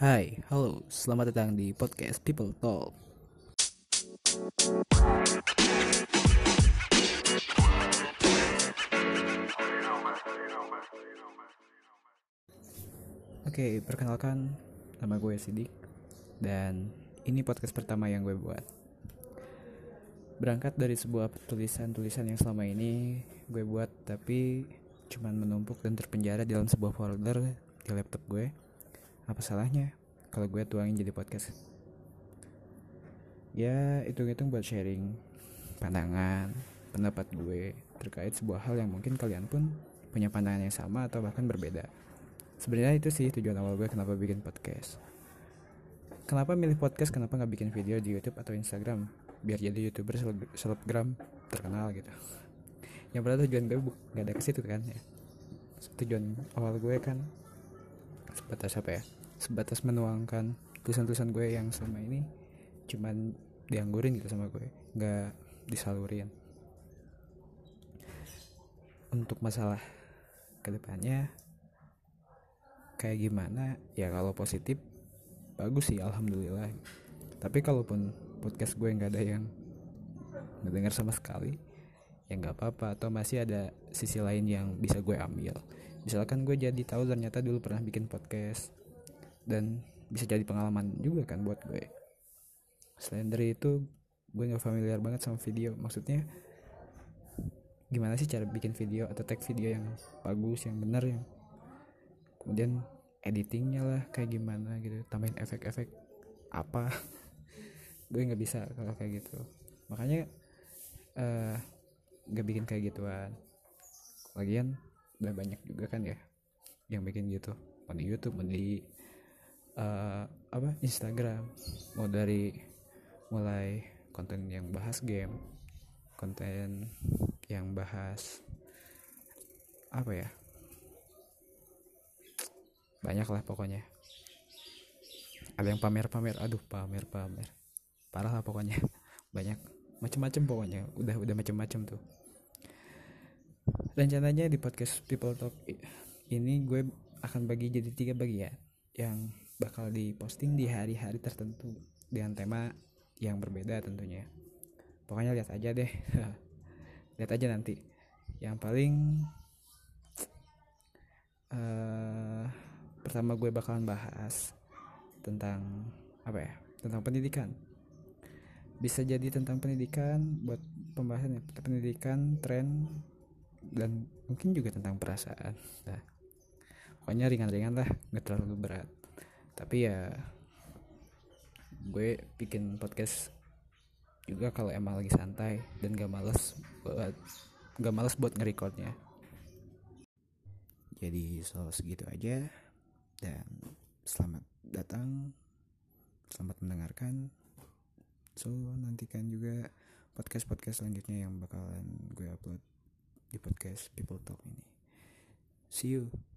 Hai, halo, selamat datang di podcast People Talk. Oke, perkenalkan nama gue Sidik dan ini podcast pertama yang gue buat. Berangkat dari sebuah tulisan-tulisan yang selama ini gue buat tapi cuman menumpuk dan terpenjara dalam sebuah folder di laptop gue. Apa salahnya kalau gue tuangin jadi podcast? Ya, hitung-hitung buat sharing pandangan, pendapat gue terkait sebuah hal yang mungkin kalian pun punya pandangan yang sama atau bahkan berbeda. Sebenarnya itu sih tujuan awal gue kenapa bikin podcast. Kenapa milih podcast? Kenapa nggak bikin video di YouTube atau Instagram? Biar jadi youtuber selebgram terkenal gitu. Yang padahal tujuan gue nggak ada ke situ kan ya. Tujuan awal gue kan sebatas apa ya? Sebatas menuangkan tulisan-tulisan gue yang selama ini cuman dianggurin gitu sama gue, nggak disalurin. Untuk masalah ke depannya kayak gimana? Ya kalau positif bagus sih alhamdulillah. Tapi kalaupun podcast gue nggak ada yang ngedengar sama sekali ya nggak apa-apa. Atau masih ada sisi lain yang bisa gue ambil. Misalkan gue jadi tahu ternyata dulu pernah bikin podcast dan bisa jadi pengalaman juga kan buat gue. Selain dari itu gue nggak familiar banget sama video. Maksudnya gimana sih cara bikin video atau tag video yang bagus yang benar yang kemudian editingnya lah kayak gimana gitu tambahin efek-efek apa. Gue nggak bisa kalau kayak gitu. Makanya uh, nggak bikin kayak gituan. Lagian udah banyak juga kan ya yang bikin gitu. Mau di YouTube mau di uh, apa? Instagram. Mau dari mulai konten yang bahas game konten yang bahas apa ya? Banyak lah pokoknya. Ada yang pamer-pamer aduh pamer-pamer. Parah lah pokoknya. Banyak macem-macem pokoknya. Udah udah macem-macem tuh. Rencananya di podcast People Talk ini gue akan bagi jadi tiga bagian yang bakal diposting di hari-hari tertentu dengan tema yang berbeda tentunya. Pokoknya lihat aja deh. Lihat aja nanti. Yang paling uh, pertama gue bakalan bahas tentang apa ya? Tentang pendidikan. Bisa jadi tentang pendidikan buat pembahasan ya pendidikan tren dan mungkin juga tentang perasaan. Nah pokoknya ringan-ringan lah nggak terlalu berat tapi ya gue bikin podcast juga kalau emang lagi santai dan gak males buat gak males buat nge-recordnya. Jadi so segitu aja. Dan selamat datang selamat mendengarkan. So nantikan juga podcast podcast selanjutnya yang bakalan gue upload di podcast People Talk ini. See you